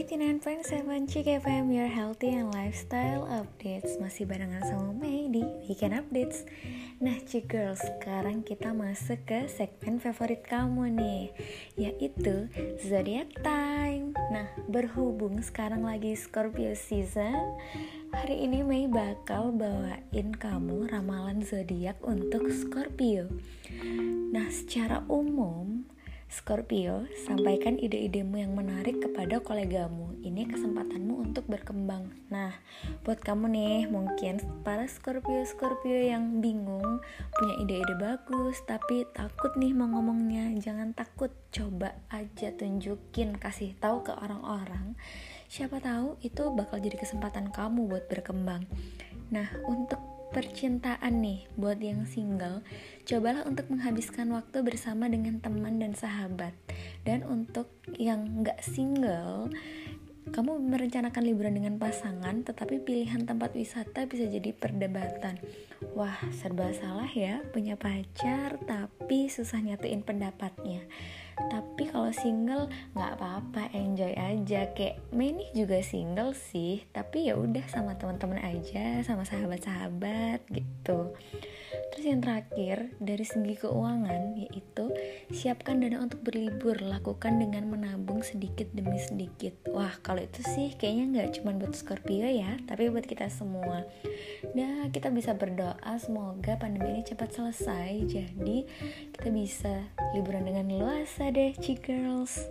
89.7 CKFM Your Healthy and Lifestyle Updates. Masih barengan sama Mei di Weekend Updates. Nah Cik Girls, sekarang kita masuk ke segmen favorit kamu nih Yaitu Zodiac Time. Nah berhubung sekarang lagi Scorpio season Hari ini Mei bakal bawain kamu ramalan zodiak untuk Scorpio. Nah secara umum Scorpio, sampaikan ide-idemu yang menarik kepada kolegamu. Ini kesempatanmu untuk berkembang. Nah, buat kamu nih, mungkin para Scorpio-Scorpio yang bingung, punya ide-ide bagus, tapi takut nih mau ngomongnya. Jangan takut, coba aja tunjukin, kasih tahu ke orang-orang. Siapa tahu itu bakal jadi kesempatan kamu buat berkembang. Nah, untuk percintaan nih buat yang single, cobalah untuk menghabiskan waktu bersama dengan teman dan sahabat. Dan untuk yang nggak single, kamu merencanakan liburan dengan pasangan, tetapi pilihan tempat wisata bisa jadi perdebatan. Wah, serba salah ya, punya pacar tapi susah nyatuin pendapatnya tapi kalau single nggak apa-apa enjoy aja. Kayak Mei juga single sih. Tapi ya udah sama teman-teman aja sama sahabat-sahabat gitu. Terus yang terakhir dari segi keuangan yaitu siapkan dana untuk berlibur. Lakukan dengan menabung sedikit demi sedikit. Wah kalau itu sih kayaknya nggak cuma buat Scorpio ya tapi buat kita semua. Nah kita bisa berdoa semoga pandemi ini cepat selesai. Jadi kita bisa liburan dengan luasa deh, Girls.